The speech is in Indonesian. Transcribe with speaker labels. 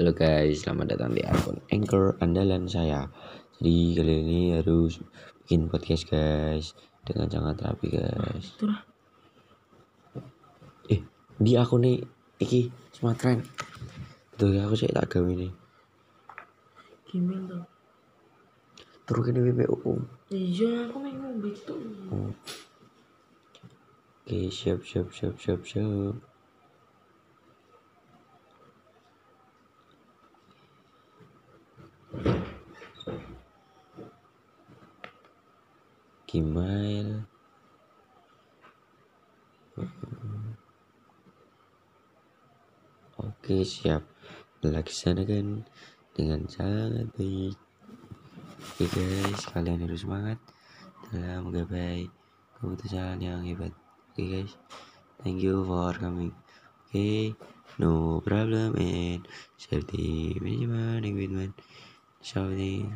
Speaker 1: Halo guys, selamat datang di akun Anchor andalan saya. Jadi kali ini harus bikin podcast guys dengan sangat rapi guys. Eh, di akun nih iki friend. Tuh aku sih tak gawe nih.
Speaker 2: Gmail tuh.
Speaker 1: Terus ini WPU.
Speaker 2: Iya, aku main ngombe itu.
Speaker 1: Oh. Oke, siap siap siap siap siap. Gmail. Oke, siap. Laksanakan dengan sangat baik. Oke guys, kalian harus semangat dalam menggapai keputusan yang hebat. Oke guys, thank you for coming. Oke, no problem and safety management, equipment, shouting.